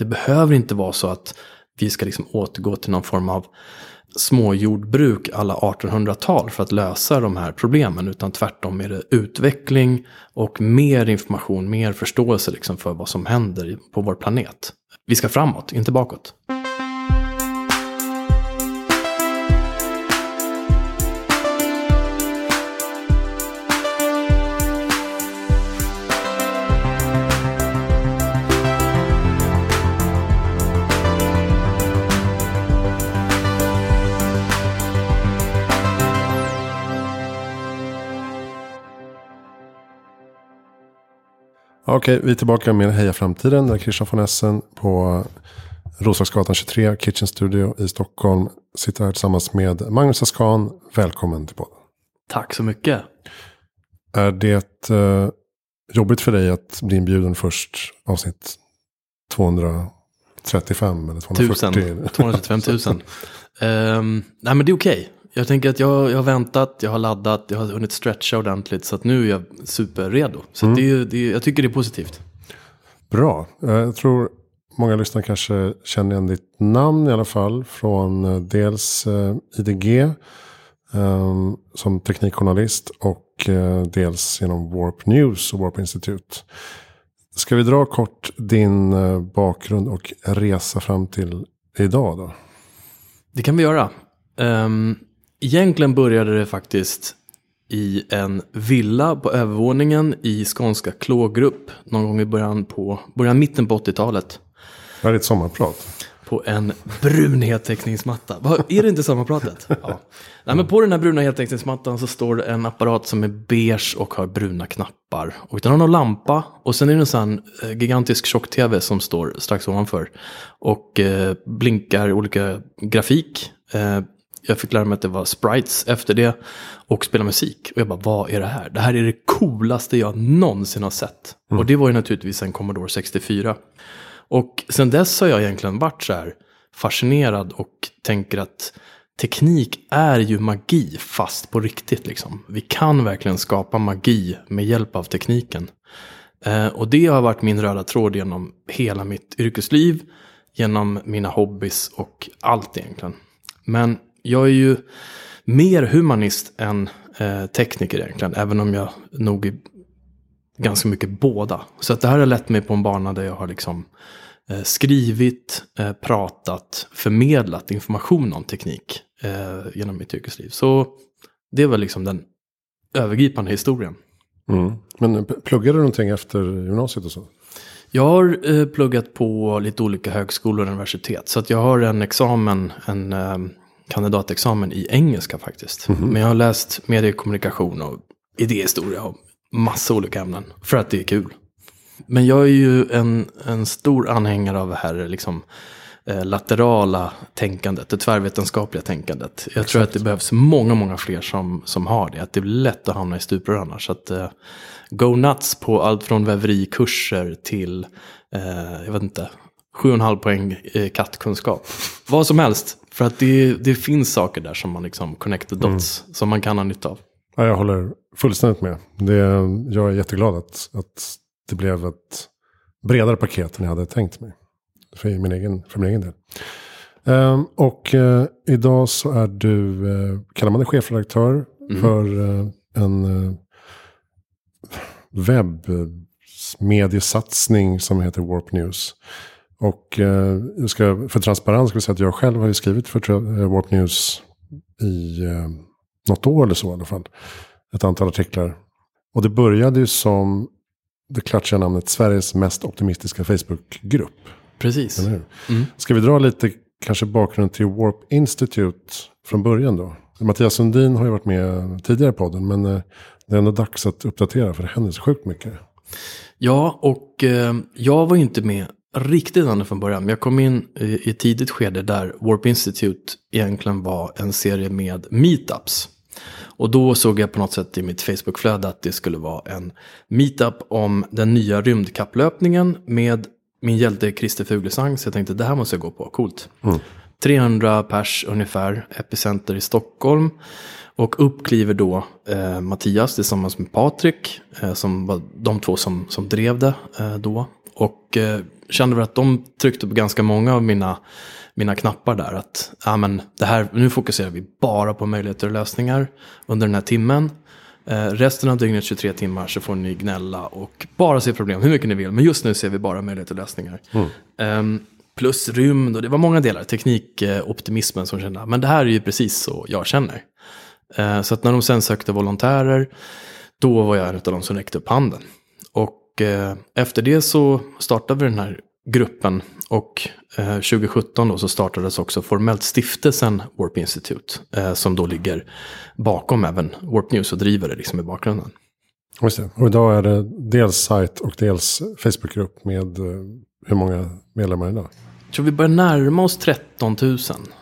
Det behöver inte vara så att vi ska liksom återgå till någon form av småjordbruk alla 1800-tal för att lösa de här problemen. Utan tvärtom är det utveckling och mer information, mer förståelse liksom för vad som händer på vår planet. Vi ska framåt, inte bakåt. Okej, vi är tillbaka med Heja Framtiden. Där Christian von Essen på Roslagsgatan 23, Kitchen Studio i Stockholm. Sitter här tillsammans med Magnus Askan. Välkommen till podden. Tack så mycket. Är det eh, jobbigt för dig att bli inbjuden först avsnitt 235 eller 240? 1000, 235 000. um, nej men det är okej. Jag tänker att jag, jag har väntat, jag har laddat, jag har hunnit stretcha ordentligt. Så att nu är jag superredo. Så Mm. det är, det är, jag tycker det är positivt. Bra. Eh, Jag tror många lyssnare kanske känner igen ditt namn i alla fall. Från eh, dels eh, IDG eh, som teknikjournalist och dels genom Warp News och Warp Institute. Ska vi dra kort din bakgrund och resa fram till idag då? Det kan vi göra. Um, egentligen började det faktiskt i en villa på övervåningen i skånska Klågrupp. Någon gång i början på, början mitten på 80-talet. Det här är ett sommarprat. På en brun heltäckningsmatta. Är det inte sommarpratet? Ja. Nej, men på den här bruna heltäckningsmattan så står det en apparat som är beige och har bruna knappar. Och den har någon lampa och sen är det en sån eh, gigantisk tjock-tv som står strax ovanför. Och eh, blinkar olika grafik. Eh, jag fick lära mig att det var sprites efter det. Och spela musik. Och jag bara, vad är det här? Det här är det coolaste jag någonsin har sett. Och det var ju naturligtvis en Commodore 64. Och sen dess har jag egentligen varit så här fascinerad och tänker att teknik är ju magi fast på riktigt liksom. Vi kan verkligen skapa magi med hjälp av tekniken. Eh, och det har varit min röda tråd genom hela mitt yrkesliv, genom mina hobbys och allt egentligen. Men jag är ju mer humanist än eh, tekniker egentligen, även om jag nog är ganska mycket båda. Så att det här har lett mig på en bana där jag har liksom eh, skrivit, eh, pratat, förmedlat information om teknik eh, genom mitt yrkesliv. Så det var liksom den övergripande historien. Mm. Men pluggade du någonting efter gymnasiet och så? Jag har eh, pluggat på lite olika högskolor och universitet. Så att jag har en examen, en eh, kandidatexamen i engelska faktiskt. Men jag har läst mediekommunikation och idéhistoria och massa olika ämnen. För att det är kul. Men jag är ju en, en stor anhängare av det här liksom, eh, laterala tänkandet, det tvärvetenskapliga tänkandet. Jag tror att det behövs många, många fler som, som har det. Att det blir lätt att hamna i stuprör annars. Så att, eh, go nuts på allt från väverikurser till, eh, jag vet inte, 7,5 poäng eh, kattkunskap. Vad som helst. För att det, det finns saker där som man liksom connect the dots, som man kan ha nytta av. Ja, jag håller fullständigt med. Det, jag är jätteglad att, att det blev ett bredare paket än jag hade tänkt mig. För min egen, för min egen del. Ehm, och eh, idag så är du, eh, kallar man det chefredaktör för eh, en uh, webbmediesatsning som heter Warp News. Och eh, jag ska, för transparens ska jag säga att jag själv har ju skrivit för eh, Warp News i eh, något år eller så i alla fall. Ett antal artiklar. Och det började ju som det klatschiga namnet Sveriges mest optimistiska Facebookgrupp. Precis. Hur? Ska vi dra lite kanske bakgrund till Warp Institute från början då? Mattias Sundin har ju varit med tidigare i podden men eh, det är ändå dags att uppdatera för det händer så sjukt mycket. Ja, och eh, jag var ju inte med riktigt ända från början. Jag kom in i, ett tidigt skede där Warp Institute egentligen var en serie med meetups. Och då såg jag på något sätt i mitt Facebookflöde att det skulle vara en meetup om den nya rymdkapplöpningen med min hjälte Christer Fuglesang. Så jag tänkte det här måste jag gå på, coolt. 300 pers ungefär, epicenter i Stockholm. Och upp kliver då eh, Mattias tillsammans med Patrik, eh, som var de två som, som drev det eh, då. Och eh, kände väl att de tryckte på ganska många av mina, mina knappar där. Att ja, men det här, nu fokuserar vi bara på möjligheter och lösningar under den här timmen. Eh, resten av dygnet, 23 timmar, så får ni gnälla och bara se problem hur mycket ni vill. Men just nu ser vi bara möjligheter och lösningar. Mm. Eh, plus rymd och det var många delar. Teknikoptimismen som kände, men det här är ju precis så jag känner. Eh, så att när de sen sökte volontärer, då var jag en av de som räckte upp handen. Och efter det så startade vi den här gruppen och eh, 2017 då så startades också formellt stiftelsen Warp Institute eh, som då ligger bakom även Warp News och driver det liksom i bakgrunden. Just det. Och idag är det dels sajt och dels Facebookgrupp med eh, hur många medlemmar idag? Jag tror vi börjar närma oss 13 000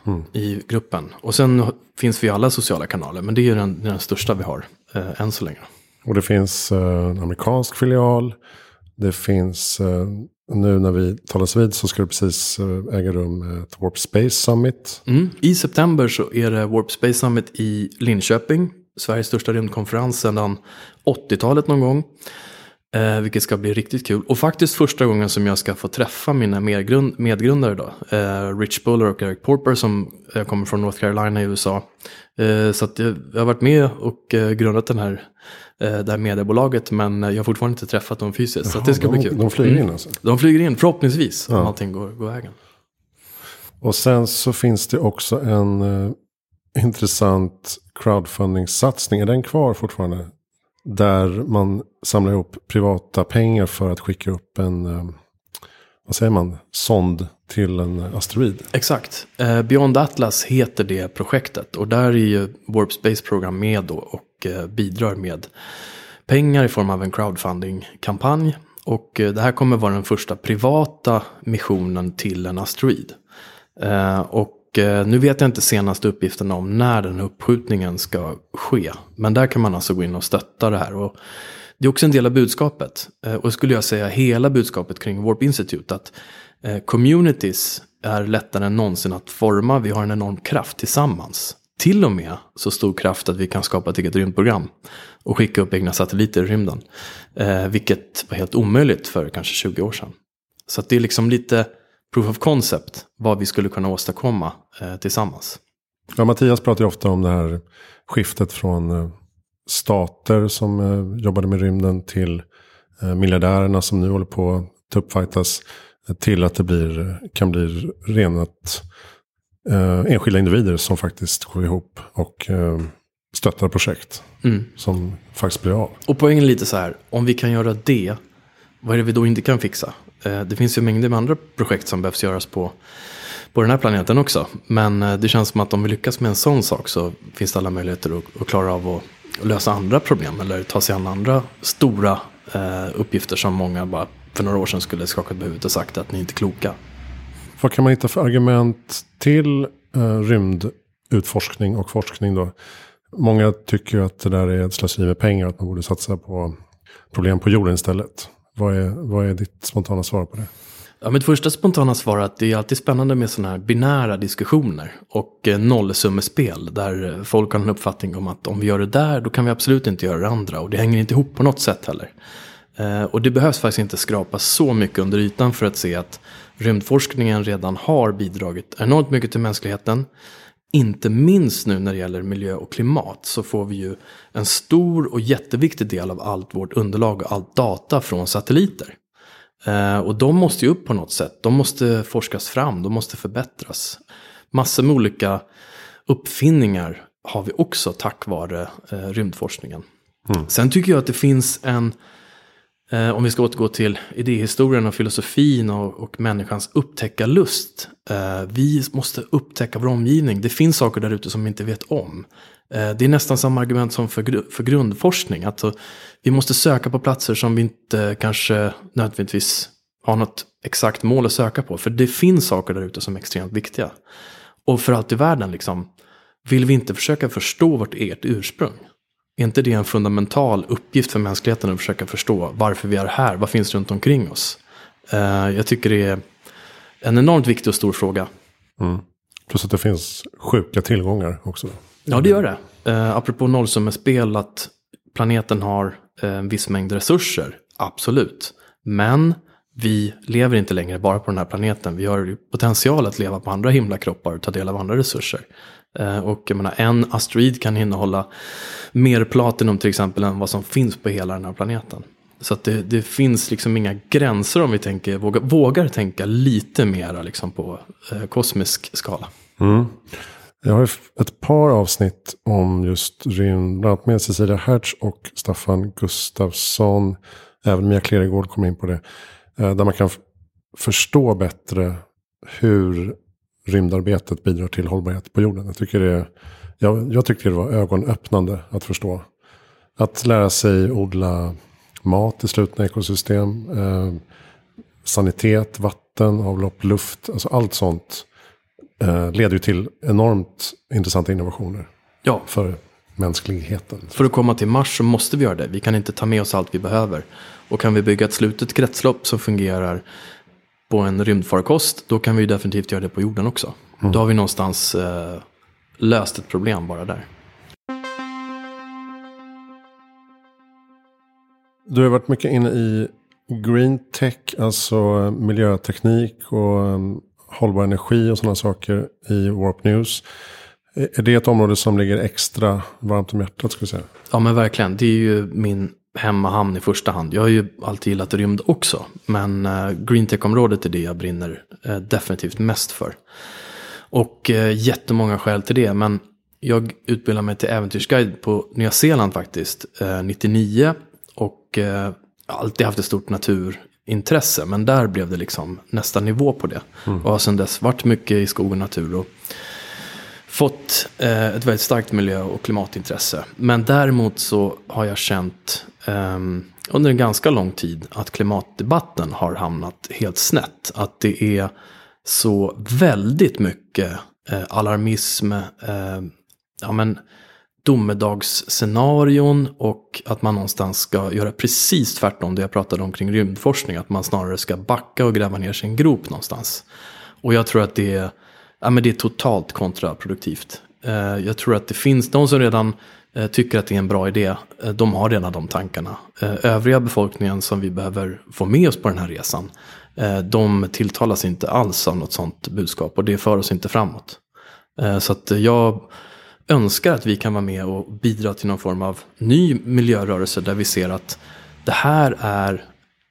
mm. i gruppen. Och sen finns vi i alla sociala kanaler, men det är den, den största vi har eh, än så länge. Och det finns eh, en amerikansk filial. Det finns, eh, nu när vi talas vid så ska det precis eh, äga rum ett Warp Space Summit. Mm. I september så är det Warp Space Summit i Linköping. Sveriges största rymdkonferens sedan 80-talet någon gång. Eh, vilket ska bli riktigt kul. Och faktiskt första gången som jag ska få träffa mina medgrund medgrundare då. Eh, Rich Buller och Eric Porper som eh, kommer från North Carolina i USA. Eh, så att jag, jag, har varit med och eh, grundat den här, eh, det här mediebolaget. Men jag har fortfarande inte träffat dem fysiskt. Jaha, så det ska de, bli kul. De flyger in mm. alltså? De flyger in förhoppningsvis ja. om allting går, går vägen. Och sen så finns det också en eh, intressant crowdfunding-satsning. Är den kvar fortfarande? Där man samlar ihop privata pengar för att skicka upp en, eh, vad säger man, sond till en asteroid. Exakt. Eh, Beyond Atlas heter det projektet. Och där är ju Warp Space Program med då och eh, bidrar med pengar i form av en crowdfunding-kampanj. Och det här kommer vara den första privata missionen till en asteroid. Och Eh, nu vet jag inte senaste uppgiften om när den uppskjutningen ska ske. Men där kan man alltså gå in och stötta det här. Och det är också en del av budskapet. Eh, och skulle jag säga hela budskapet kring Warp Institute. Att eh, communities är lättare än någonsin att forma. Vi har en enorm kraft tillsammans. Till och med så stor kraft att vi kan skapa ett eget rymdprogram. Och skicka upp egna satelliter i rymden. Eh, vilket var helt omöjligt för kanske 20 år sedan. Så det är liksom lite proof of concept. Vad vi skulle kunna åstadkomma eh, tillsammans. Ja, Mattias pratar ju ofta om det här skiftet från eh, stater som eh, jobbade med rymden till eh, miljardärerna som nu håller på att tuppfightas. Eh, till att det blir, kan bli renat eh, enskilda individer som faktiskt går ihop och stöttar projekt. Mm. Som faktiskt blir av. Och poängen är lite så här, om vi kan göra det, vad är det vi då inte kan fixa? Eh, det finns ju mängder med andra projekt som behövs göras på, på den här planeten också. Men eh, det känns som att om vi lyckas med en sån sak så finns det alla möjligheter att, att klara av att lösa andra problem. Eller ta sig an andra stora eh, uppgifter som många bara för några år sedan skulle skakat på huvudet och sagt att ni är inte kloka. Vad kan man hitta för argument till eh, rymdutforskning och forskning då? Många tycker att det där är ett slöseri med pengar, att man borde satsa på problem på jorden istället. Vad är, vad är ditt spontana svar på det? Ja, mitt första spontana svar är att det är alltid spännande med sådana här binära diskussioner och eh, nollsummespel där eh, folk har en uppfattning om att om vi gör det där då kan vi absolut inte göra det andra och det hänger inte ihop på något sätt heller. Eh, och det behövs faktiskt inte skrapa så mycket under ytan för att se att rymdforskningen redan har bidragit enormt mycket till mänskligheten. Inte minst nu när det gäller miljö och klimat så får vi ju en stor och jätteviktig del av allt vårt underlag och allt data från satelliter. Eh, och de måste ju upp på något sätt. De måste forskas fram, de måste förbättras. Massor med olika uppfinningar har vi också tack vare eh, rymdforskningen. Mm. Sen tycker jag att det finns en Eh, om vi ska återgå till idéhistorien och filosofin och, och människans upptäckarlust. Eh, vi måste upptäcka vår omgivning. Det finns saker där ute som vi inte vet om. Eh, det är nästan samma argument som för, för grundforskning. Alltså, vi måste söka på platser som vi inte kanske nödvändigtvis har något exakt mål att söka på. För det finns saker där ute som är extremt viktiga. Och för allt i världen, liksom, vill vi inte försöka förstå vårt eget ursprung? Är inte det en fundamental uppgift för mänskligheten att försöka förstå varför vi är här? Vad finns runt omkring oss? Uh, jag tycker det är en enormt viktig och stor fråga. Mm. Plus att det finns sjuka tillgångar också. Ja, det gör det. Uh, apropå nollsummespel, att planeten har en viss mängd resurser. Absolut. Men vi lever inte längre bara på den här planeten. Vi har potential att leva på andra himlakroppar och ta del av andra resurser. Eh, och jag menar, en asteroid kan innehålla mer platinum till exempel än vad som finns på hela den här planeten. Så att det, det finns liksom inga gränser om vi tänker, vågar, vågar tänka lite mera liksom på eh, kosmisk skala. Mm. Jag har ett par avsnitt om just rymd, bland annat med Cecilia Hertz och Staffan Gustafsson. Även Mia Kleregård kom in på det. Eh, där man kan förstå bättre hur rymdarbetet bidrar till hållbarhet på jorden. Jag, tycker det, jag, jag tyckte det var ögonöppnande att förstå. Att lära sig odla mat i slutna ekosystem. Eh, sanitet, vatten, avlopp, luft. Alltså allt sånt eh, leder ju till enormt intressanta innovationer. Ja. För mänskligheten. För att komma till Mars så måste vi göra det. Vi kan inte ta med oss allt vi behöver. Och kan vi bygga ett slutet kretslopp som fungerar på en rymdfarkost, då kan vi definitivt göra det på jorden också. Mm. Då har vi någonstans eh, löst ett problem bara där. Du har varit mycket inne i green tech, alltså miljöteknik och um, hållbar energi och sådana saker i Warp News. Är det ett område som ligger extra varmt om hjärtat? Ska säga? Ja men verkligen, det är ju min hemmahamn i första hand. Jag har ju alltid gillat rymd också. Men uh, green tech-området är det jag brinner uh, definitivt mest för. Och uh, jättemånga skäl till det. Men jag utbildade mig till äventyrsguide på Nya Zeeland faktiskt. Uh, 99. Och alltid haft ett stort naturintresse. Men där blev det liksom nästa nivå på det. Mm. Och har sedan dess varit mycket i skog och natur. Och fått eh, ett väldigt starkt miljö och klimatintresse. Men däremot så har jag känt eh, Ehm, under en ganska lång tid att klimatdebatten har hamnat helt snett. Att det är så väldigt mycket eh, alarmism, eh, ja men domedagsscenarion och att man någonstans ska göra precis tvärtom det jag pratade om kring rymdforskning. Att man snarare ska backa och gräva ner sin grop någonstans. Och jag tror att det är ja, men det är totalt kontraproduktivt. Eh, jag tror att det finns de som redan Eh, tycker att det är en bra idé. Eh, de har redan de tankarna. Eh, övriga befolkningen som vi behöver få med oss på den här resan. de tilltalas inte alls av något sånt budskap och det för oss inte framåt. så att jag önskar att vi kan vara med och bidra till någon form av ny miljörörelse där vi ser att det här är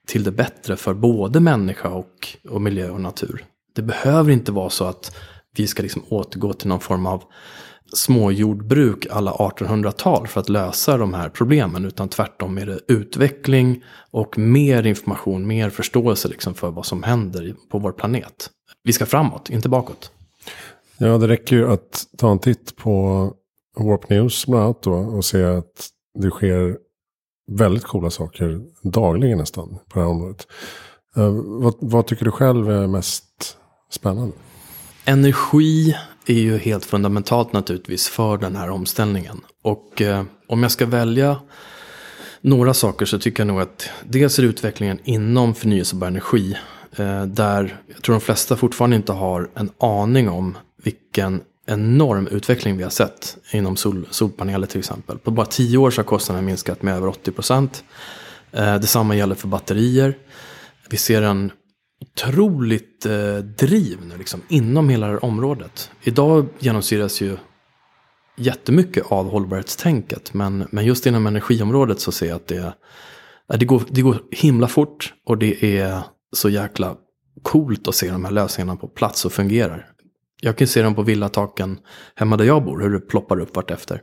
till det bättre för både människa och, och miljö och natur. Det behöver inte vara så att vi ska liksom återgå till någon form av småjordbruk alla 1800-tal för att lösa de här problemen. Utan tvärtom är det utveckling och mer information, mer förståelse liksom för vad som händer på vår planet. Vi ska framåt, inte bakåt. Ja, det räcker ju att ta en titt på Warp News bland annat då och se att det sker väldigt coola saker dagligen nästan på det här området. Uh, vad, vad tycker du själv är mest spännande? Energi är ju helt fundamentalt naturligtvis för den här omställningen. Och eh, om jag ska välja några saker så tycker jag nog att dels är utvecklingen inom förnyelsebar energi. Eh, där jag tror de flesta fortfarande inte har en aning om vilken enorm utveckling vi har sett inom sol, solpaneler till exempel. På bara tio år så har kostnaden minskat med över 80 procent. Eh, detsamma gäller för batterier. Vi ser en otroligt eh, driv nu liksom, inom hela det här området. Idag genomsyras ju jättemycket av hållbarhetstänket. Men, men just inom energiområdet så ser jag att det, det, går, det går himla fort. Och det är så jäkla coolt att se de här lösningarna på plats och fungerar. Jag kan se dem på villataken hemma där jag bor, hur det ploppar upp vartefter.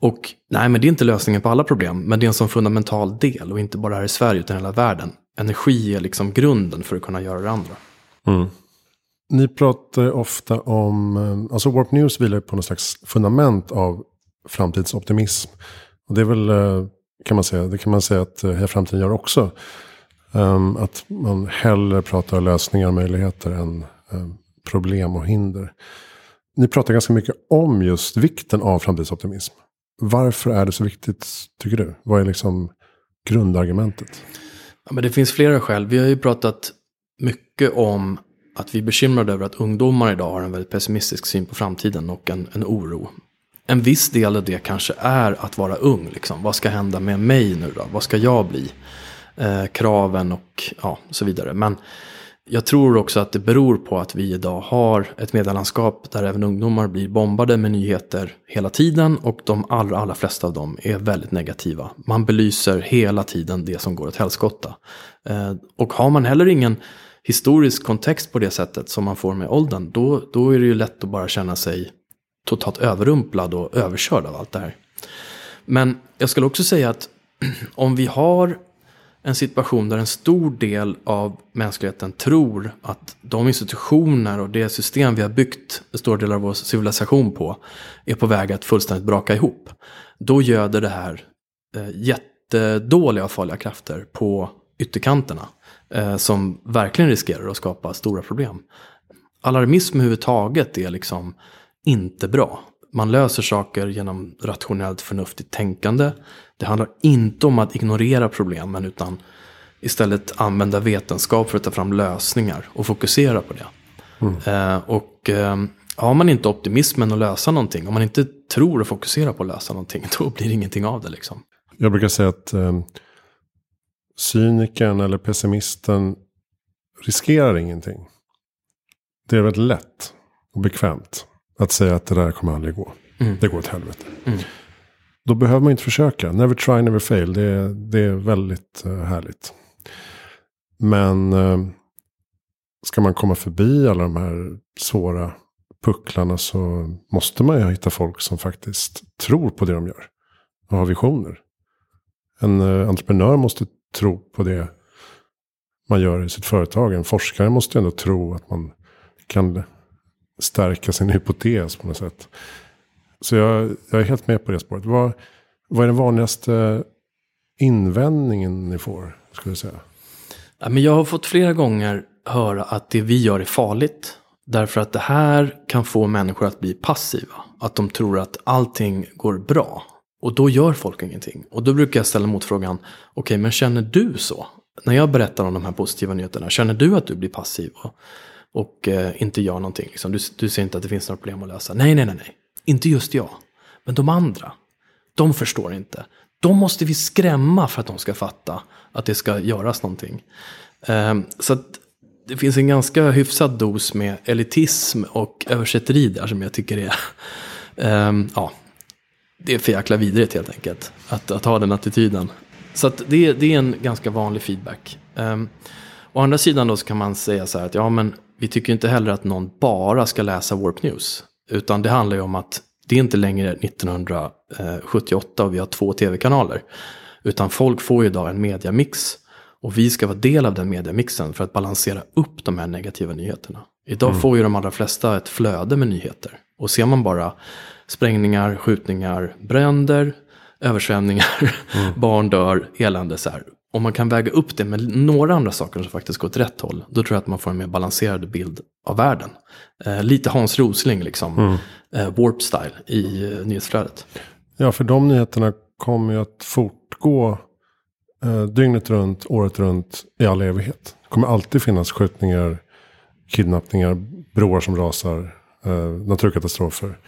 Och nej, men det är inte lösningen på alla problem, men det är en sån fundamental del och inte bara här i Sverige utan hela världen energi är liksom grunden för att kunna göra det andra. Mm. Ni pratar ofta om, eh, alltså Warp News vilar på något slags fundament av framtidsoptimism. Och det är väl, eh, kan man säga, det kan man säga att eh, Heja Framtiden gör också. Um, att man hellre pratar lösningar och möjligheter än um, problem och hinder. Ni pratar ganska mycket om just vikten av framtidsoptimism. Varför är det så viktigt, tycker du? Vad är liksom grundargumentet? Ja, men det finns flera skäl. Vi har ju pratat mycket om att vi är bekymrade över att ungdomar idag har en väldigt pessimistisk syn på framtiden och en, en oro. En viss del av det kanske är att vara ung. Liksom. Vad ska hända med mig nu då? Vad ska jag bli? eh, kraven och ja, så vidare. Men jag tror också att det beror på att vi idag har ett medielandskap där även ungdomar blir bombade med nyheter hela tiden och de allra, allra flesta av dem är väldigt negativa. Man belyser hela tiden det som går åt helskotta. Eh, och har man heller ingen historisk kontext på det sättet som man får med åldern, då, då är det ju lätt att bara känna sig totalt överrumplad och överkörd av allt det här. Men jag skulle också säga att om vi har en situation där en stor del av mänskligheten tror att de institutioner och det system vi har byggt en stor del av vår civilisation på är på väg att fullständigt braka ihop. Då göder det här eh, jättedåliga och farliga krafter på ytterkanterna eh, som verkligen riskerar att skapa stora problem. Alarmism överhuvudtaget är liksom inte bra. Man löser saker genom rationellt förnuftigt tänkande. Det handlar inte om att ignorera problemen utan istället använda vetenskap för att ta fram lösningar och fokusera på det. Mm. Eh, och eh, har man inte optimismen att lösa någonting, om man inte tror och fokuserar på att lösa någonting, då blir det ingenting av det. Liksom. Jag brukar säga att eh, cynikern eller pessimisten riskerar ingenting. Det är väldigt lätt och bekvämt att säga att det där kommer aldrig gå. Mm. Det går åt helvete. Mm. Då behöver man inte försöka. Never try, never fail. Det är, det är väldigt eh, härligt. Men eh, ska man komma förbi alla de här svåra pucklarna så måste man ju hitta folk som faktiskt tror på det de gör. Och har visioner. En eh, entreprenör måste tro på det man gör i sitt företag. En forskare måste ändå tro att man kan stärka sin hypotes på något sätt. Så jag, jag är helt med på det spåret. Vad, vad är den vanligaste invändningen ni får? Skulle jag, säga? Ja, men jag har fått flera gånger höra att det vi gör är farligt. Därför att det här kan få människor att bli passiva. Att de tror att allting går bra. Och då gör folk ingenting. Och då brukar jag ställa motfrågan. Okej, okay, men känner du så? När jag berättar om de här positiva nyheterna. Känner du att du blir passiv? Och, och eh, inte gör någonting. Liksom. Du, du ser inte att det finns några problem att lösa. Nej, nej, nej, nej. Inte just jag. Men de andra. De förstår inte. De måste vi skrämma för att de ska fatta att det ska göras någonting. Ehm, så att det finns en ganska hyfsad dos med elitism och översätteri där som jag tycker är, ehm, ja, det är för jäkla vidrigt helt enkelt. Att, att ha den attityden. Så att det, det är en ganska vanlig feedback. Um, å andra sidan då så kan man säga så här att ja men vi tycker inte heller att någon bara ska läsa Warp News. Utan det handlar ju om att det är inte längre 1978 och vi har två tv-kanaler. Utan folk får ju idag en mediamix. Och vi ska vara del av den mediamixen för att balansera upp de här negativa nyheterna. Idag mm. får ju de allra flesta ett flöde med nyheter. Och ser man bara sprängningar, skjutningar, bränder, översvämningar, mm. barn dör, elände så här om man kan väga upp det med några andra saker som faktiskt går åt rätt håll, då tror jag att man får en mer balanserad bild av världen. Eh, lite Hans Rosling, liksom, mm. eh, warp style i eh, nyhetsflödet. Ja, för de nyheterna kommer ju att fortgå eh, dygnet runt, året runt, i all evighet. Det kommer alltid finnas skjutningar, kidnappningar, broar som rasar, eh, naturkatastrofer.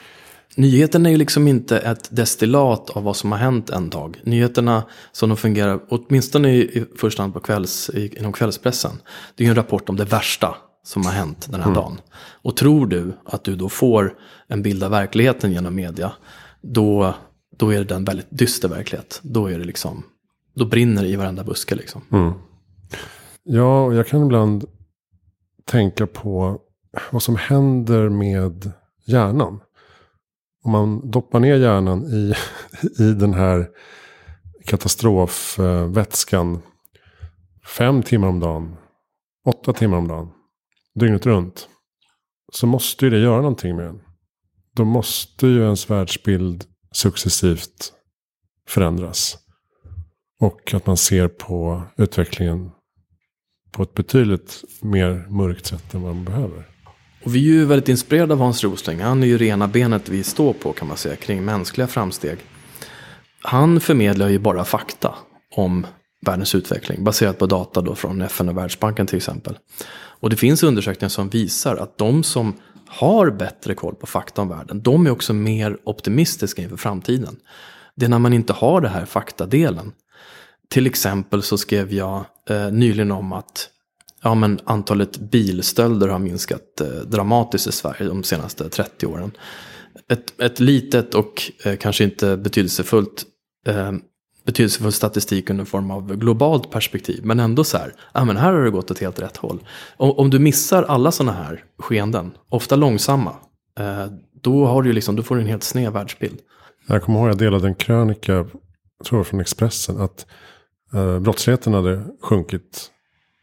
Nyheterna är ju liksom inte ett destillat av vad som har hänt en dag. Nyheterna som de fungerar, åtminstone i, första hand på kvälls, inom kvällspressen, det är ju en rapport om det värsta som har hänt den här mm. dagen. Och tror du att du då får en bild av verkligheten genom media, då, då är det en väldigt dyster verklighet. Då är det liksom, då brinner det i varenda buske liksom. Mm. Ja, och jag kan ibland tänka på vad som händer med hjärnan om man doppar ner hjärnan i, i den här katastrofvätskan fem timmar om dagen, åtta timmar om dagen, dygnet runt. Så måste ju det göra någonting med en. Då måste ju ens världsbild successivt förändras. Och att man ser på utvecklingen på ett betydligt mer mörkt sätt än vad man behöver. Och vi är ju väldigt inspirerade av Hans Rosling. Han är ju rena benet vi står på kan man säga kring mänskliga framsteg. Han förmedlar ju bara fakta om världens utveckling baserat på data då från FN och Världsbanken till exempel. Och det finns undersökningar som visar att de som har bättre koll på fakta om världen, de är också mer optimistiska inför framtiden. Det är när man inte har det här faktadelen. till exempel så skrev jag eh, nyligen om att ja, men antalet bilstölder har minskat eh, dramatiskt i Sverige de senaste 30 åren. Ett, ett litet och eh, kanske inte betydelsefullt eh, betydelsefull statistik under form av globalt perspektiv. Men ändå så här, ja men här har det gått åt helt rätt håll. Om, om du missar alla sådana här skeenden, ofta långsamma, eh, då, har du liksom, då får du en helt sned världsbild. Jag kommer ihåg att jag delade en krönika, jag tror från Expressen, att eh, brottsligheten hade sjunkit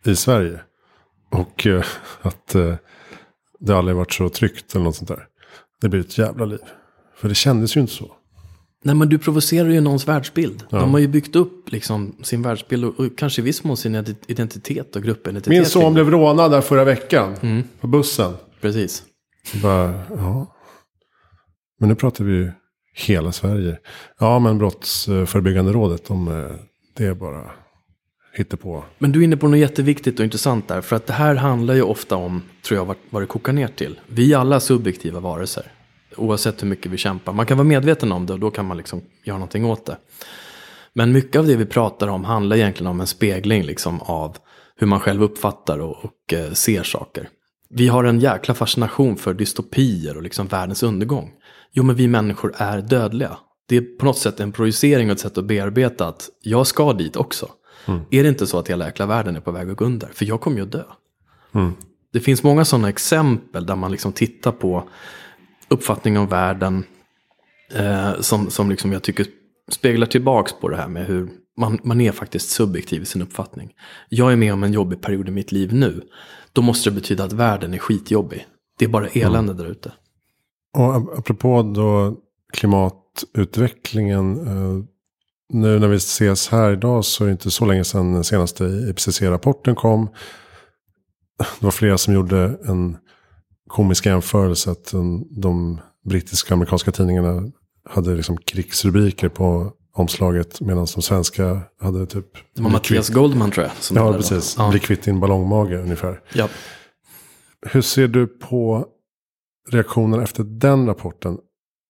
i Sverige. Och eh, att eh, det aldrig varit så tryggt eller något sånt där. Det blir ett jävla liv. För det kändes ju inte så. Nej men du provocerar ju någons världsbild. Ja. De har ju byggt upp liksom sin världsbild och, och kanske i viss mån sin identitet och gruppidentitet. Min son blev rånad där förra veckan. Mm. På bussen. Precis. Bara, ja. Men nu pratar vi ju hela Sverige. Ja men Brottsförebyggande rådet, de, eh, det är bara på. Men du är inne på något jätteviktigt och intressant där. För att det här handlar ju ofta om, tror jag, vad det kokar ner till. Vi är alla subjektiva varelser. Oavsett hur mycket vi kämpar. Man kan vara medveten om det och då kan man liksom göra någonting åt det. Men mycket av det vi pratar om handlar egentligen om en spegling liksom av hur man själv uppfattar och, och eh, ser saker. Vi har en jäkla fascination för dystopier och liksom världens undergång. Jo, men vi människor är dödliga. Det är på något sätt en projicering och ett sätt att bearbeta att jag ska dit också. Mm. Är det inte så att hela jäkla världen är på väg att gå under? För jag kommer ju att dö. Mm. Det finns många sådana exempel där man liksom tittar på uppfattning om världen eh, som, som liksom jag tycker speglar tillbaks på det här med hur man, man är faktiskt subjektiv i sin uppfattning. Jag är med om en jobbig period i mitt liv nu. Då måste det betyda att världen är skitjobbig. Det är bara elände mm. där ute. Och apropå då klimatutvecklingen. Eh, nu när vi ses här idag så är det inte så länge sedan den senaste IPCC-rapporten kom. Det var flera som gjorde en komisk jämförelse att de brittiska och amerikanska tidningarna hade liksom krigsrubriker på omslaget medan de svenska hade typ... Det var Mattias Goldman tror jag. ja, precis. Ja. Bli kvitt din ballongmage ungefär. Ja. Hur ser du på reaktionen efter den rapporten?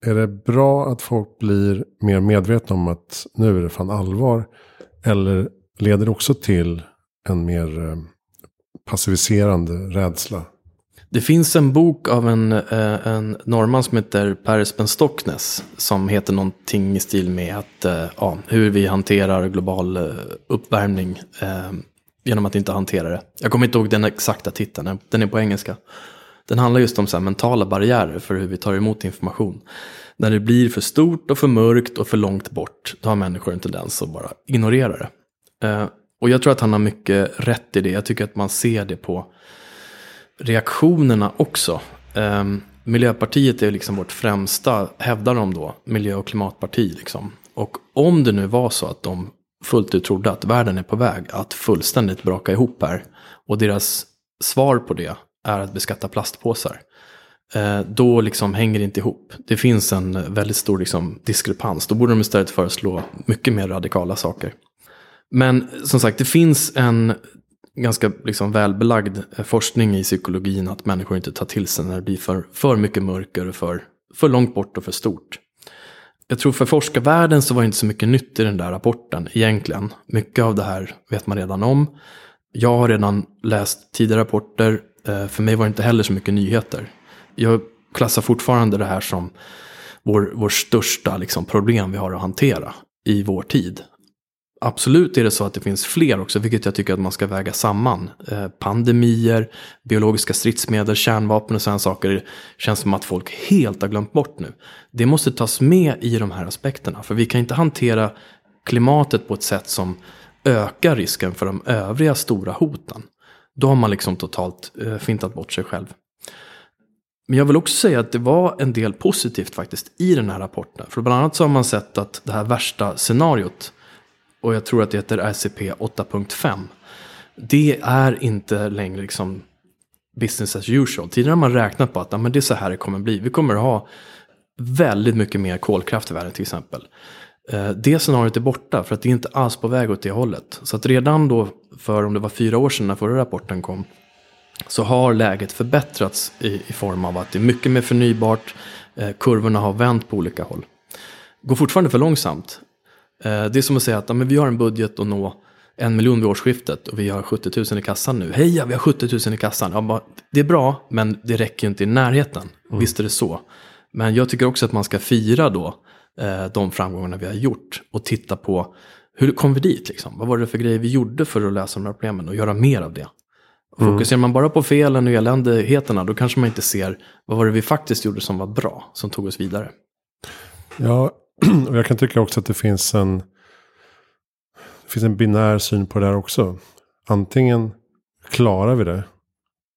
Är det bra att folk blir mer medvetna om att nu är det fan allvar? Eller leder det också till en mer eh, passiviserande rädsla? Det finns en bok av en, eh, en norrman som heter Per Espen Stocknes. Som heter någonting i stil med att, eh, ja, hur vi hanterar global uppvärmning. genom att inte hantera det. Jag kommer inte ihåg den exakta titeln, den är på engelska. Den handlar just om så mentala barriärer för hur vi tar emot information. När det blir för stort och för mörkt och för långt bort, då har människor en tendens att bara ignorera det. Eh, och jag tror att han har mycket rätt i det. Jag tycker att man ser det på reaktionerna också. Eh, Miljöpartiet är liksom vårt främsta, hävdar de då, miljö och klimatparti. Liksom. Och om det nu var så att de fullt ut trodde att världen är på väg att fullständigt braka ihop här. Och deras svar på det är att beskatta plastpåsar. Eh, då liksom hänger det inte ihop. Det finns en väldigt stor liksom diskrepans. Då borde de istället föreslå mycket mer radikala saker. Men som sagt, det finns en ganska liksom välbelagd eh, forskning i psykologin att människor inte tar till sig när det blir för, för mycket mörker och för, för långt bort och för stort. Jag tror för forskarvärlden så var det inte så mycket nytt i den där rapporten egentligen. Mycket av det här vet man redan om. Jag har redan läst tidigare rapporter Eh, för mig var det inte heller så mycket nyheter. Jag klassar fortfarande det här som vår, vår största liksom, problem vi har att hantera i vår tid. Absolut är det så att det finns fler också, vilket jag tycker att man ska väga samman. Eh, pandemier, biologiska stridsmedel, kärnvapen och sådana saker känns som att folk helt har glömt bort nu. Det måste tas med i de här aspekterna, för vi kan inte hantera klimatet på ett sätt som ökar risken för de övriga stora hoten. Då har man liksom totalt eh, fintat bort sig själv. Men jag vill också säga att det var en del positivt faktiskt i den här rapporten. För bland annat så har man sett att det här värsta scenariot, och jag tror att det heter RCP 8.5, det är inte längre liksom business as usual. Tidigare har man räknat på att ja, men det är så här det kommer bli. Vi kommer ha väldigt mycket mer kolkraft i världen till exempel. Eh, det scenariot är borta för att det är inte alls på väg åt det hållet. Så att redan då för om det var fyra år sedan när förra rapporten kom så har läget förbättrats i, i form av att det är mycket mer förnybart, eh, kurvorna har vänt på olika håll. Går fortfarande för långsamt. Eh, det är som att säga att ja, men vi har en budget att nå en miljon vid årsskiftet och vi har 70 000 i kassan nu. Heja, vi har 70 000 i kassan. Jag bara, det är bra, men det räcker ju inte i närheten. Mm. Visst är det så. Men jag tycker också att man ska fira då eh, de framgångarna vi har gjort och titta på hur kom vi dit? Liksom? Vad var det för grejer vi gjorde för att lösa de här problemen och göra mer av det? Mm. Fokuserar man bara på felen och eländigheterna då kanske man inte ser vad var det vi faktiskt gjorde som var bra, som tog oss vidare. Ja, och jag kan tycka också att det finns en, det finns en binär syn på det här också. Antingen klarar vi det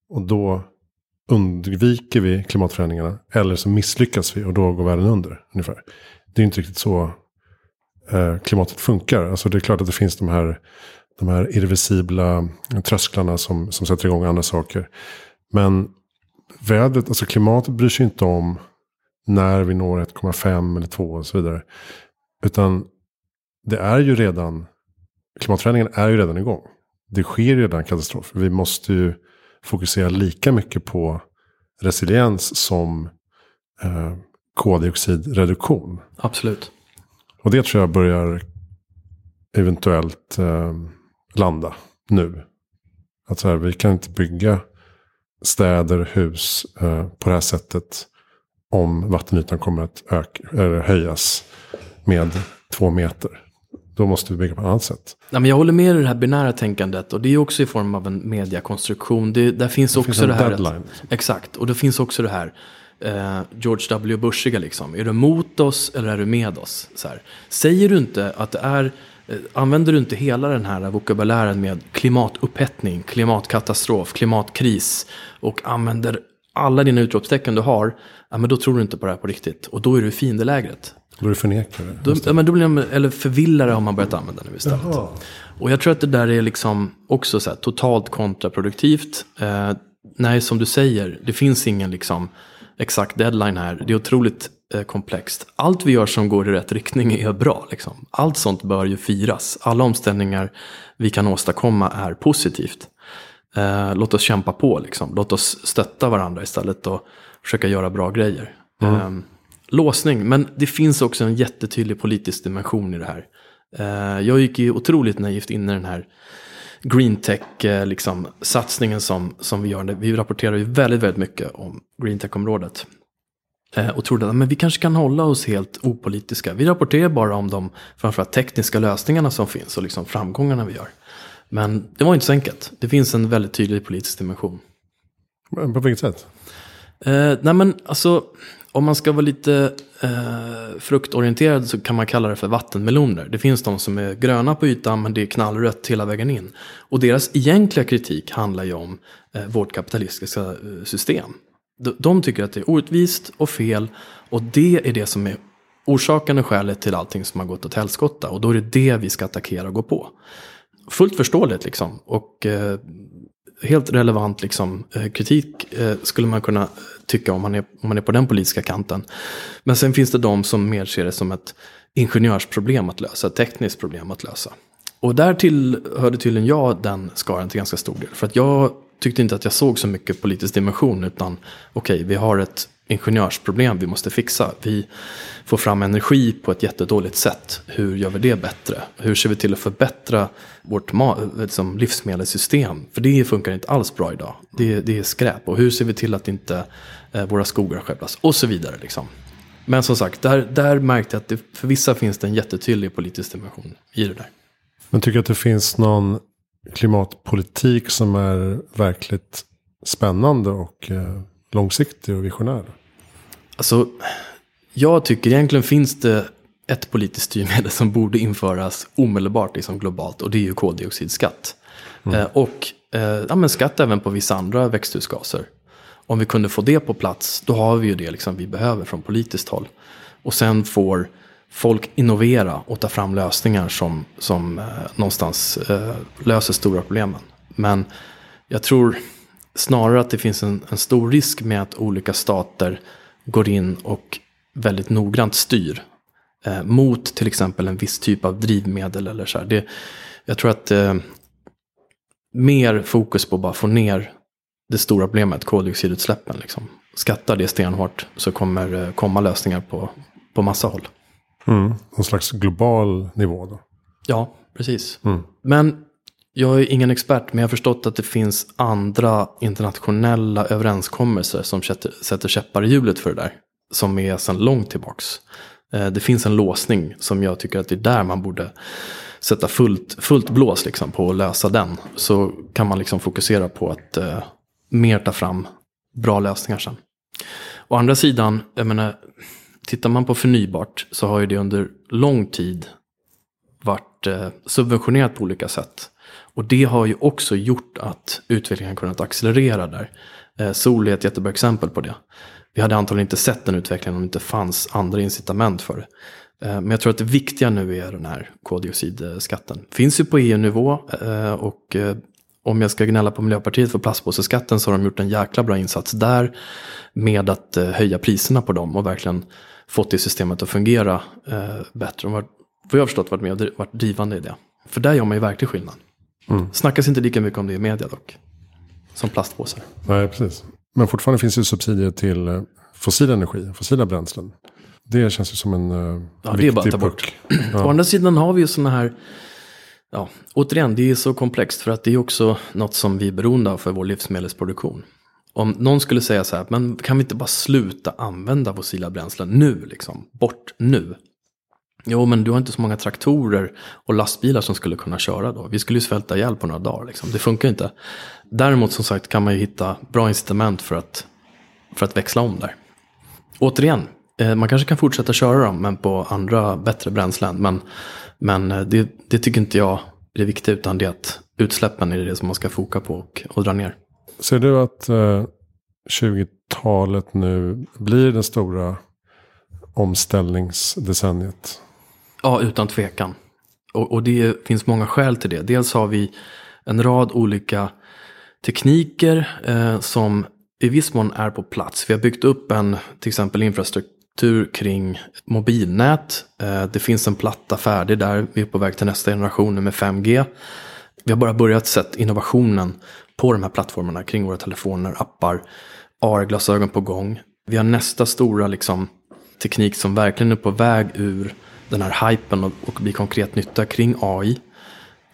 och då undviker vi klimatförändringarna. Eller så misslyckas vi och då går världen under. Ungefär. Det är inte riktigt så Eh, klimatet funkar. Alltså det är klart att det finns de här, de här irreversibla trösklarna som, som sätter igång andra saker. Men vädret, alltså klimatet bryr sig inte om när vi når 1,5 eller 2 och så vidare. Utan det är ju redan, klimatförändringen är ju redan igång. Det sker redan katastrofer. Vi måste ju fokusera lika mycket på resiliens som eh, koldioxidreduktion. Absolut. Och det tror jag börjar eventuellt eh, landa nu. Att så här, vi kan inte bygga städer, hus eh, på det här sättet. Om vattenytan kommer att öka, eller höjas med två meter. Då måste vi bygga på ett annat sätt. Ja, men jag håller med i det här binära tänkandet. Och det är också i form av en mediakonstruktion. Det, där finns det också finns det här. Deadline. Att, exakt. Och det finns också det här eh, George W. Bushiga liksom. Är du mot oss eller är du med oss? Så här. Säger du inte att det är eh, Använder du inte hela den här vokabulären med klimatupphättning, klimatkatastrof, klimatkris och använder alla dina utropstecken du har, ja, men då tror du inte på det här på riktigt. Och då är du i fiendelägret. Då är du förnekare. Då, ja, men då blir de, eller förvillare har man börjat använda nu istället. Jaha. Och jag tror att det där är liksom också så här, totalt kontraproduktivt. Eh, nej, som du säger, det finns ingen liksom exakt deadline här. Det är otroligt eh, komplext. Allt vi gör som går i rätt riktning är bra. Liksom. Allt sånt bör ju firas. Alla omställningar vi kan åstadkomma är positivt. Eh, låt oss kämpa på, liksom. låt oss stötta varandra istället och försöka göra bra grejer. Mm. Eh, låsning, men det finns också en jättetydlig politisk dimension i det här. Eh, jag gick ju otroligt naivt in i den här green tech eh, liksom, satsningen som, som vi gör. Vi rapporterar ju väldigt, väldigt mycket om green tech-området. Eh, och trodde att men vi kanske kan hålla oss helt opolitiska. Vi rapporterar bara om de framförallt tekniska lösningarna som finns och liksom framgångarna vi gör. Men det var inte så enkelt. Det finns en väldigt tydlig politisk dimension. På vilket sätt? Eh, nej men alltså, om man ska vara lite eh, fruktorienterad så kan man kalla det för vattenmeloner. Det finns de som är gröna på ytan men det är knallrött hela vägen in. Och deras egentliga kritik handlar ju om eh, vårt kapitalistiska eh, system. De, de tycker att det är orättvist och fel och det är det som är orsaken och skälet till allting som har gått åt helskotta. Och då är det det vi ska attackera och gå på. Fullt förståeligt liksom. Och eh, helt relevant liksom, eh, kritik eh, skulle man kunna tycka om man, är, om man är på den politiska kanten. Men sen finns det de som mer ser det som ett ingenjörsproblem att lösa, ett tekniskt problem att lösa. Och där tillhörde tydligen jag den skaran till ganska stor del. För att jag tyckte inte att jag såg så mycket politisk dimension utan okej, okay, vi har ett ingenjörsproblem vi måste fixa. Vi får fram energi på ett jättedåligt sätt. Hur gör vi det bättre? Hur ser vi till att förbättra vårt liksom, livsmedelssystem? För det funkar inte alls bra idag. Det, det är skräp. Och hur ser vi till att inte eh, våra skogar skövlas? Och så vidare. Liksom. Men som sagt, där, där märkte jag att det, för vissa finns det en jättetydlig politisk dimension i det där. Men tycker du att det finns någon klimatpolitik som är verkligt spännande och eh, långsiktig och visionär? Alltså, jag tycker egentligen finns det ett politiskt styrmedel som borde införas omedelbart liksom globalt och det är ju koldioxidskatt. Mm. Eh, och eh, ja, men skatt även på vissa andra växthusgaser. Om vi kunde få det på plats, då har vi ju det liksom vi behöver från politiskt håll. Och sen får folk innovera och ta fram lösningar som, som eh, någonstans eh, löser stora problemen. Men jag tror snarare att det finns en, en stor risk med att olika stater går in och väldigt noggrant styr eh, mot till exempel en viss typ av drivmedel eller så här. Det, jag tror att eh, mer fokus på att bara få ner det stora problemet, koldioxidutsläppen. Liksom. Skattar det stenhårt så kommer det komma lösningar på, på massa håll. Mm. Någon slags global nivå då. Ja, precis. Mm. Men jag är ingen expert, men jag har förstått att det finns andra internationella överenskommelser som sätter käppar i hjulet för det där. Som är sedan långt tillbaks. Eh, det finns en låsning som jag tycker att det är där man borde sätta fullt, fullt blås liksom på att lösa den. Så kan man liksom fokusera på att eh, mer ta fram bra lösningar sen. Å andra sidan, jag menar, tittar man på förnybart så har ju det under lång tid varit eh, subventionerat på olika sätt. Och det har ju också gjort att utvecklingen kunnat accelerera där. Eh, sol är ett jättebra exempel på det. Vi hade antagligen inte sett den utvecklingen om det inte fanns andra incitament för det. Eh, men jag tror att det viktiga nu är den här koldioxidskatten. Finns ju på EU-nivå eh, och eh, om jag ska gnälla på Miljöpartiet för plastpåseskatten så har de gjort en jäkla bra insats där med att höja priserna på dem och verkligen fått det systemet att fungera bättre. De har, vad jag har förstått, varit med och varit drivande i det. För där gör man ju verklig skillnad. Mm. Snackas inte lika mycket om det i media dock. Som plastpåsar. Nej, precis. Men fortfarande finns det subsidier till fossil energi, fossila bränslen. Det känns ju som en uh, ja, viktig det är bara att ta bort. Ja. Å andra sidan har vi ju sådana här, ja, återigen, det är så komplext för att det är också något som vi är beroende av för vår livsmedelsproduktion. Om någon skulle säga så här, men kan vi inte bara sluta använda fossila bränslen nu, liksom, bort nu? Jo, men du har inte så många traktorer och lastbilar som skulle kunna köra då. Vi skulle ju svälta ihjäl på några dagar. Liksom. Det funkar inte. Däremot som sagt kan man ju hitta bra incitament för att, för att växla om där. Återigen, eh, man kanske kan fortsätta köra dem, men på andra bättre bränslen. Men, men eh, det, det tycker inte jag är det viktiga, utan det är att utsläppen är det som man ska foka på och, och dra ner. Ser du att eh, 20-talet nu blir det stora omställningsdecenniet? Ja, utan tvekan. Och, och det finns många skäl till det. Dels har vi en rad olika tekniker eh, som i viss mån är på plats. Vi har byggt upp en till exempel infrastruktur kring mobilnät. Eh, det finns en platta färdig där. Vi är på väg till nästa generation med 5G. Vi har bara börjat sett innovationen på de här plattformarna kring våra telefoner, appar, AR-glasögon på gång. Vi har nästa stora liksom, teknik som verkligen är på väg ur den här hypen och, och bli konkret nytta kring AI.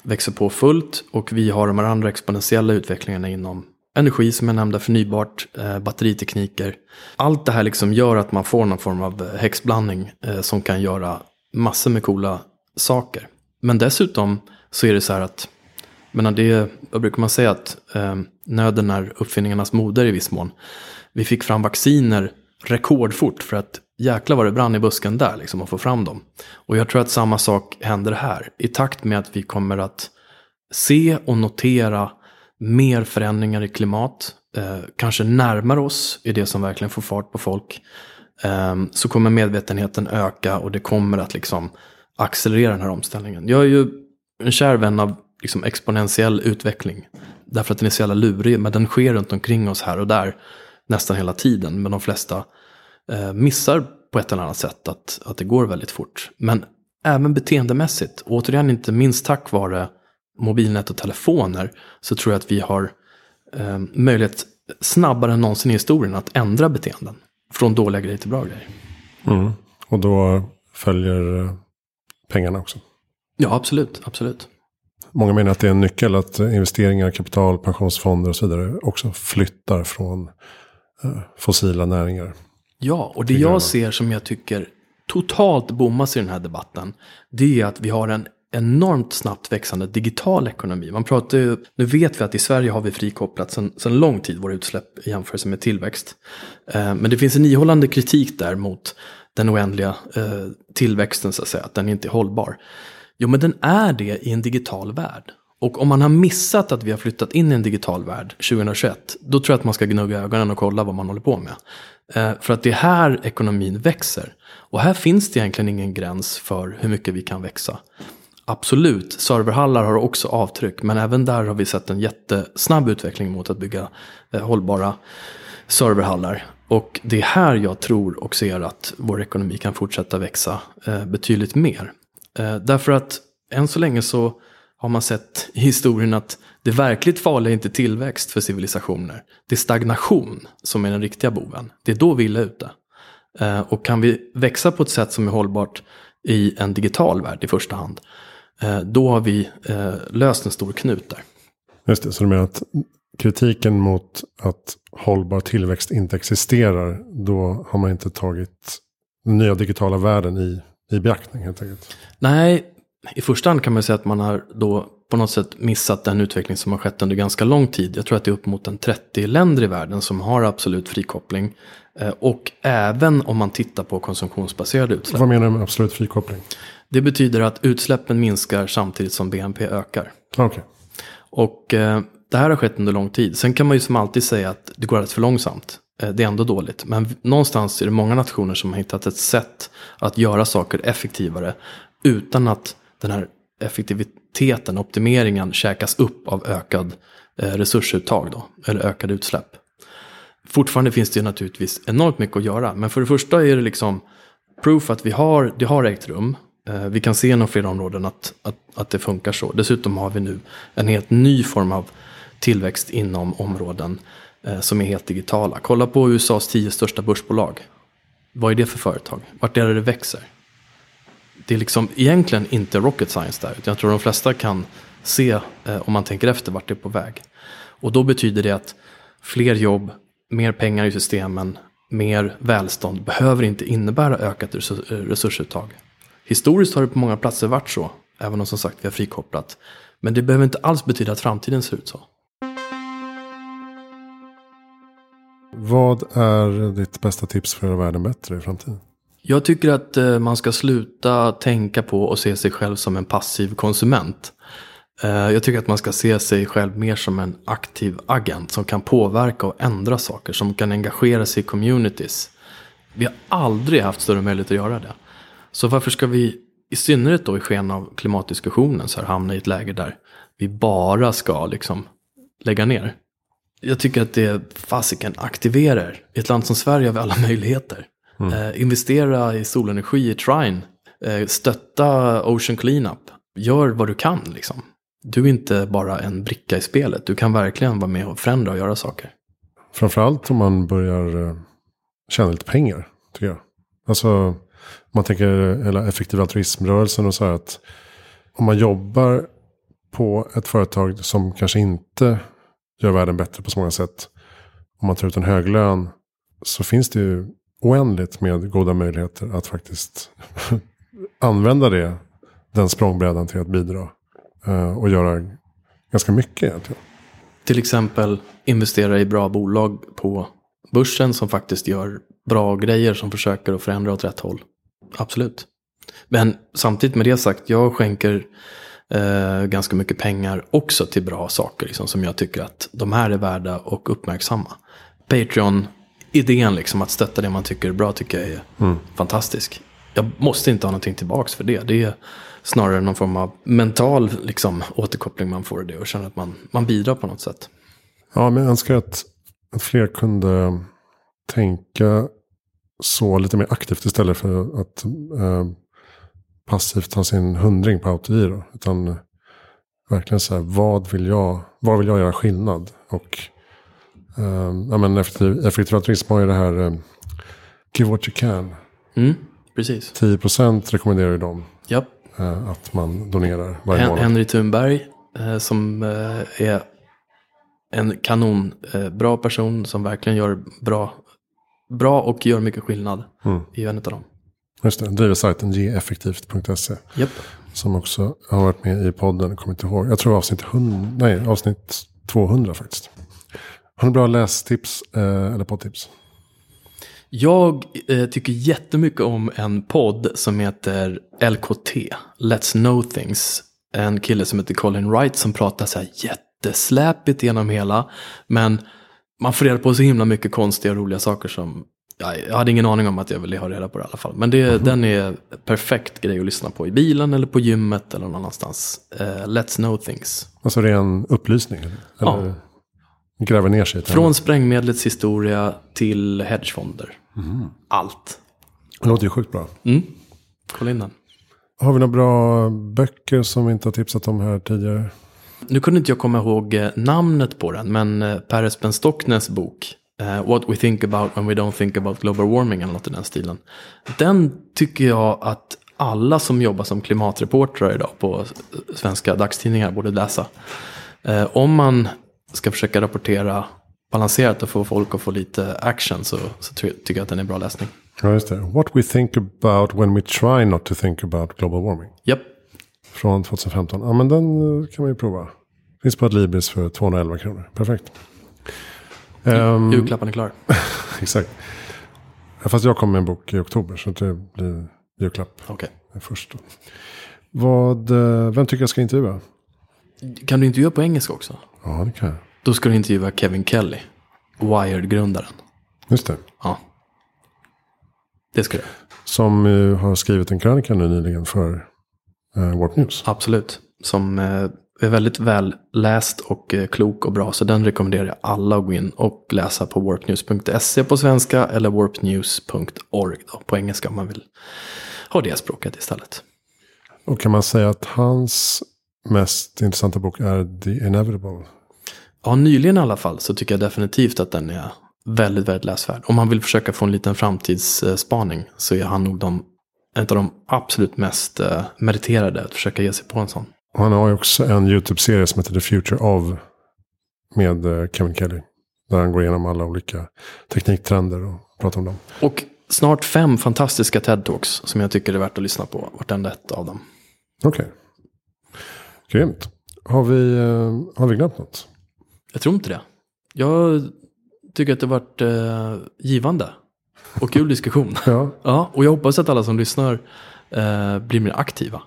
Växer på fullt och vi har de här andra exponentiella utvecklingarna inom energi som jag nämnde, förnybart, eh, batteritekniker. Allt det här liksom gör att man får någon form av häxblandning eh, som kan göra massor med coola saker. Men dessutom så är det så här att, menar det, vad brukar man säga att eh, nöden är uppfinningarnas moder i viss mån. Vi fick fram vacciner rekordfort för att jäkla vad det brann i busken där liksom att få fram dem. Och jag tror att samma sak händer här. I takt med att vi kommer att se och notera mer förändringar i klimat, eh, kanske närmar oss i det som verkligen får fart på folk, eh, så kommer medvetenheten öka och det kommer att liksom accelerera den här omställningen. Jag är ju en kär vän av liksom exponentiell utveckling. Därför att den är så jävla lurig, men den sker runt omkring oss här och där nästan hela tiden. Men de flesta missar på ett eller annat sätt att, att det går väldigt fort. Men även beteendemässigt, återigen inte minst tack vare mobilnät och telefoner så tror jag att vi har eh, möjlighet snabbare än någonsin i historien att ändra beteenden. Från dåliga grejer till bra grejer. Mm. Och då följer eh, pengarna också. Ja, absolut. absolut. Många menar att det är en nyckel att investeringar, kapital, pensionsfonder och så vidare också flyttar från eh, fossila näringar. Ja, och det jag ser som jag tycker totalt bommas i den här debatten. Det är att vi har en enormt snabbt växande digital ekonomi. Man pratar ju, nu vet vi att i Sverige har vi frikopplat sedan, lång tid våra utsläpp i jämförelse med tillväxt. Eh, men det finns en ihållande kritik där mot den oändliga eh, tillväxten så att säga, att den inte är hållbar. Jo men den är det i en digital värld. Och om man har missat att vi har flyttat in i en digital värld 2021, då tror jag att man ska gnugga ögonen och kolla vad man håller på med. Eh, för att det är här ekonomin växer. Och här finns det egentligen ingen gräns för hur mycket vi kan växa. Absolut, serverhallar har också avtryck, men även där har vi sett en jättesnabb utveckling mot att bygga eh, hållbara serverhallar. Och det är här jag tror och ser att vår ekonomi kan fortsätta växa eh, betydligt mer. Därför att än så länge så har man sett i historien att det verkligt farliga är inte tillväxt för civilisationer. Det är stagnation som är den riktiga boven. Det är då vi är illa ute. Eh, och kan vi växa på ett sätt som är hållbart i en digital värld i första hand. Eh, då har vi eh, löst en stor knut där. Just det, så du menar att kritiken mot att hållbar tillväxt inte existerar, då har man inte tagit den nya digitala världen i, i beaktning helt enkelt? Nej, i första hand kan man säga att man har då på något sätt missat den utveckling som har skett under ganska lång tid. Jag tror att det är upp mot en 30 länder i världen som har absolut frikoppling. Eh, och även om man tittar på konsumtionsbaserade utsläpp. Vad menar du med absolut frikoppling? Det betyder att utsläppen minskar samtidigt som BNP ökar. Okay. Och eh, det här har skett under lång tid. Sen kan man ju som alltid säga att det går alldeles för långsamt. Eh, det är ändå dåligt. Men någonstans är det många nationer som har hittat ett sätt att göra saker effektivare. Utan att den här effektiviteten, optimeringen käkas upp av ökad eh, resursuttag då, eller ökade utsläpp. Fortfarande finns det naturligtvis enormt mycket att göra, men för det första är det liksom proof att vi har, det har ägt rum. Eh, vi kan se inom flera områden att, att, att det funkar så. Dessutom har vi nu en helt ny form av tillväxt inom områden eh, som är helt digitala. Kolla på USAs tio största börsbolag. Vad är det för företag? Vart är det det växer? Det är liksom egentligen inte rocket science där. Jag tror de flesta kan se, eh, om man tänker efter, vart det är på väg. Och då betyder det att fler jobb, mer pengar i systemen, mer välstånd behöver inte innebära ökat eh, resursuttag. Historiskt har det på många platser varit så, även om som sagt vi har frikopplat. Men det behöver inte alls betyda att framtiden ser ut så. Vad är ditt bästa tips för att göra världen bättre i framtiden? Jag tycker att eh, man ska sluta tänka på och se sig själv som en passiv konsument. Eh, jag tycker att man ska se sig själv mer som en aktiv agent som kan påverka och ändra saker, som kan engagera sig i communities. Vi har aldrig haft större möjlighet att göra det. Så varför ska vi, i synnerhet då i sken av klimatdiskussionen, så här, hamna i ett läge där vi bara ska liksom lägga ner? Jag tycker att det fasiken aktiverar. I ett land som Sverige har vi alla möjligheter. Mm. Eh, investera i solenergi i Trine. Eh, stötta Ocean Cleanup. Gör vad du kan liksom. Du är inte bara en bricka i spelet. Du kan verkligen vara med och förändra och göra saker. Framförallt om man börjar eh, tjäna lite pengar, tycker jag. Alltså, man tänker hela effektiv altruismrörelsen och så här att om man jobbar på ett företag som kanske inte gör världen bättre på så många sätt. Om man tar ut en hög lön så finns det ju oändligt med goda möjligheter att faktiskt använda det, den språngbrädan till att bidra. Eh, och göra ganska mycket egentligen. Till exempel investera i bra bolag på börsen som faktiskt gör bra grejer som försöker att förändra åt rätt håll. Absolut. Men samtidigt med det sagt, jag skänker eh, ganska mycket pengar också till bra saker liksom, som jag tycker att de här är värda och uppmärksamma. Patreon idén liksom att stötta det man tycker är bra tycker jag är mm. fantastisk. Jag måste inte ha någonting tillbaks för det. Det är snarare någon form av mental liksom, återkoppling man får i det och känner att man, man bidrar på något sätt. Ja, men jag önskar att, att fler kunde tänka så lite mer aktivt istället för att eh, passivt ta sin hundring på autogiro. Utan verkligen så här, vad vill jag, vad vill jag göra skillnad? Och Uh, ja, men effektiv, effektiv har ju det här uh, Give what you can. Mm, precis. 10% rekommenderar ju de. Yep. Uh, att man donerar varje Hen månad. Henry Thunberg uh, som är en kanonbra person som verkligen gör bra, bra och gör mycket skillnad. Mm. Är en av dem. Just det, driver sajten geeffektivt.se. Yep. Som också har varit med i podden, kommer inte ihåg. Jag tror avsnitt, 100, nej, avsnitt 200 faktiskt. Har du bra lästips eh, eller poddtips? Jag eh, tycker jättemycket om en podd som heter LKT, Let's Know Things. En kille som heter Colin Wright som pratar så här jättesläpigt genom hela. Men man får reda på så himla mycket konstiga och roliga saker som ja, jag hade ingen aning om att jag ville ha reda på det i alla fall. Men det, mm -hmm. den är perfekt grej att lyssna på i bilen eller på gymmet eller någon annanstans. Uh, let's know things. Alltså ren upplysning? Eller? Ja. Gräver ner sig. Från sprängmedlets historia till hedgefonder. Mm. Allt. Det låter ju sjukt bra. Mm. Kolla in den. Har vi några bra böcker som vi inte har tipsat om här tidigare? Nu kunde inte jag komma ihåg eh, namnet på den, men eh, Per Espen Stocknes bok. Uh, What we think about when we don't think about global warming eller något i den stilen. Den tycker jag att alla som jobbar som klimatreportrar idag på svenska dagstidningar borde läsa. Eh, om man ska försöka rapportera balanserat och få folk att få lite action så, så ty tycker jag att den är bra läsning. Ja, just det. What we think about when we try not to think about global warming. Japp. Från 2015. Ja, men den eh, kan man ju prova. Finns på Adlibris för 211 kronor. Perfekt. Um, Julklappen är klar. exakt. Fast jag kommer med en bok i oktober så det blir julklapp. Okej. Okay. Först då. Vad, eh, vem tycker jag ska intervjua? Kan du intervjua på engelska också? Ja, det kan jag. Då ska du intervjua Kevin Kelly. Wired-grundaren. Just det. Ja. Det ska du. Som uh, har skrivit en krönika nu nyligen för uh, Warp News. Absolut. Som uh, är väldigt väl läst och uh, klok och bra. Så den rekommenderar jag alla att gå in och läsa på warpnews.se på svenska. Eller warpnews.org på engelska om man vill ha det språket istället. Och kan man säga att hans mest intressanta bok är The Inevitable? Ja, nyligen i alla fall så tycker jag definitivt att den är väldigt, väldigt läsvärd. Om man vill försöka få en liten framtidsspaning så är han nog de, en av de absolut mest eh, meriterade att försöka ge sig på en sån. Och han har ju också en YouTube-serie som heter The Future of med eh, Kevin Kelly. Där han går igenom alla olika tekniktrender och pratar om dem. Och snart fem fantastiska TED-talks som jag tycker är värt att lyssna på. Vartenda ett av dem. Okej. Okay. Grymt. Har vi, eh, har vi glömt något? Jag tror inte det. Jag tycker att det har varit eh, givande och kul diskussion. ja. ja. Och jag hoppas att alla som lyssnar eh, blir mer aktiva.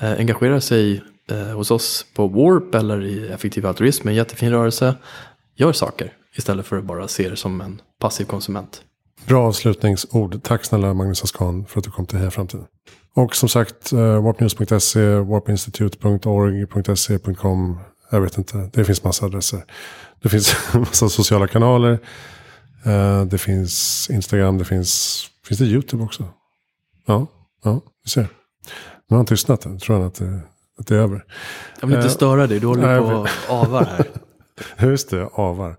Eh, engagerar sig eh, hos oss på Warp eller i Effektiv Altruism, en jättefin rörelse. Gör saker istället för att bara se det som en passiv konsument. Bra avslutningsord. Tack snälla Magnus Askan för att du kom till Heja Framtiden. Och som sagt, uh, warpnews.se, warpinstitute.org.se.com jag vet inte. Det finns massa adresser. Det finns massa sociala kanaler. Uh, det finns Instagram. Det finns, finns det YouTube också? Ja, ja, vi ser. Nu har han tystnat. Jag tror han att det, att det är över. Jag vill inte störa dig. Du håller på och avar här. Just det, avar.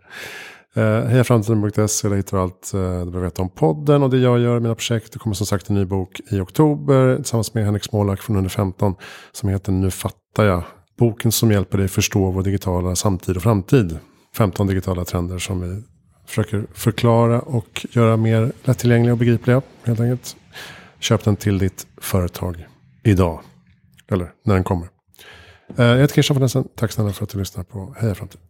Eh, uh, Hejaframtiden.se, där hittar du allt uh, du behöver veta om podden och det jag gör i mina projekt. Det kommer som sagt en ny bok i oktober tillsammans med Henrik Smålak från under 15 som heter Nu fattar jag. Boken som hjälper dig förstå vår digitala samtid och framtid. 15 digitala trender som vi försöker förklara och göra mer lättillgängliga och begripliga. Helt enkelt. Köp den till ditt företag idag. Eller när den kommer. Eh, jag heter Christian von Essen. Tack snälla för att du lyssnar på Heja Framtid.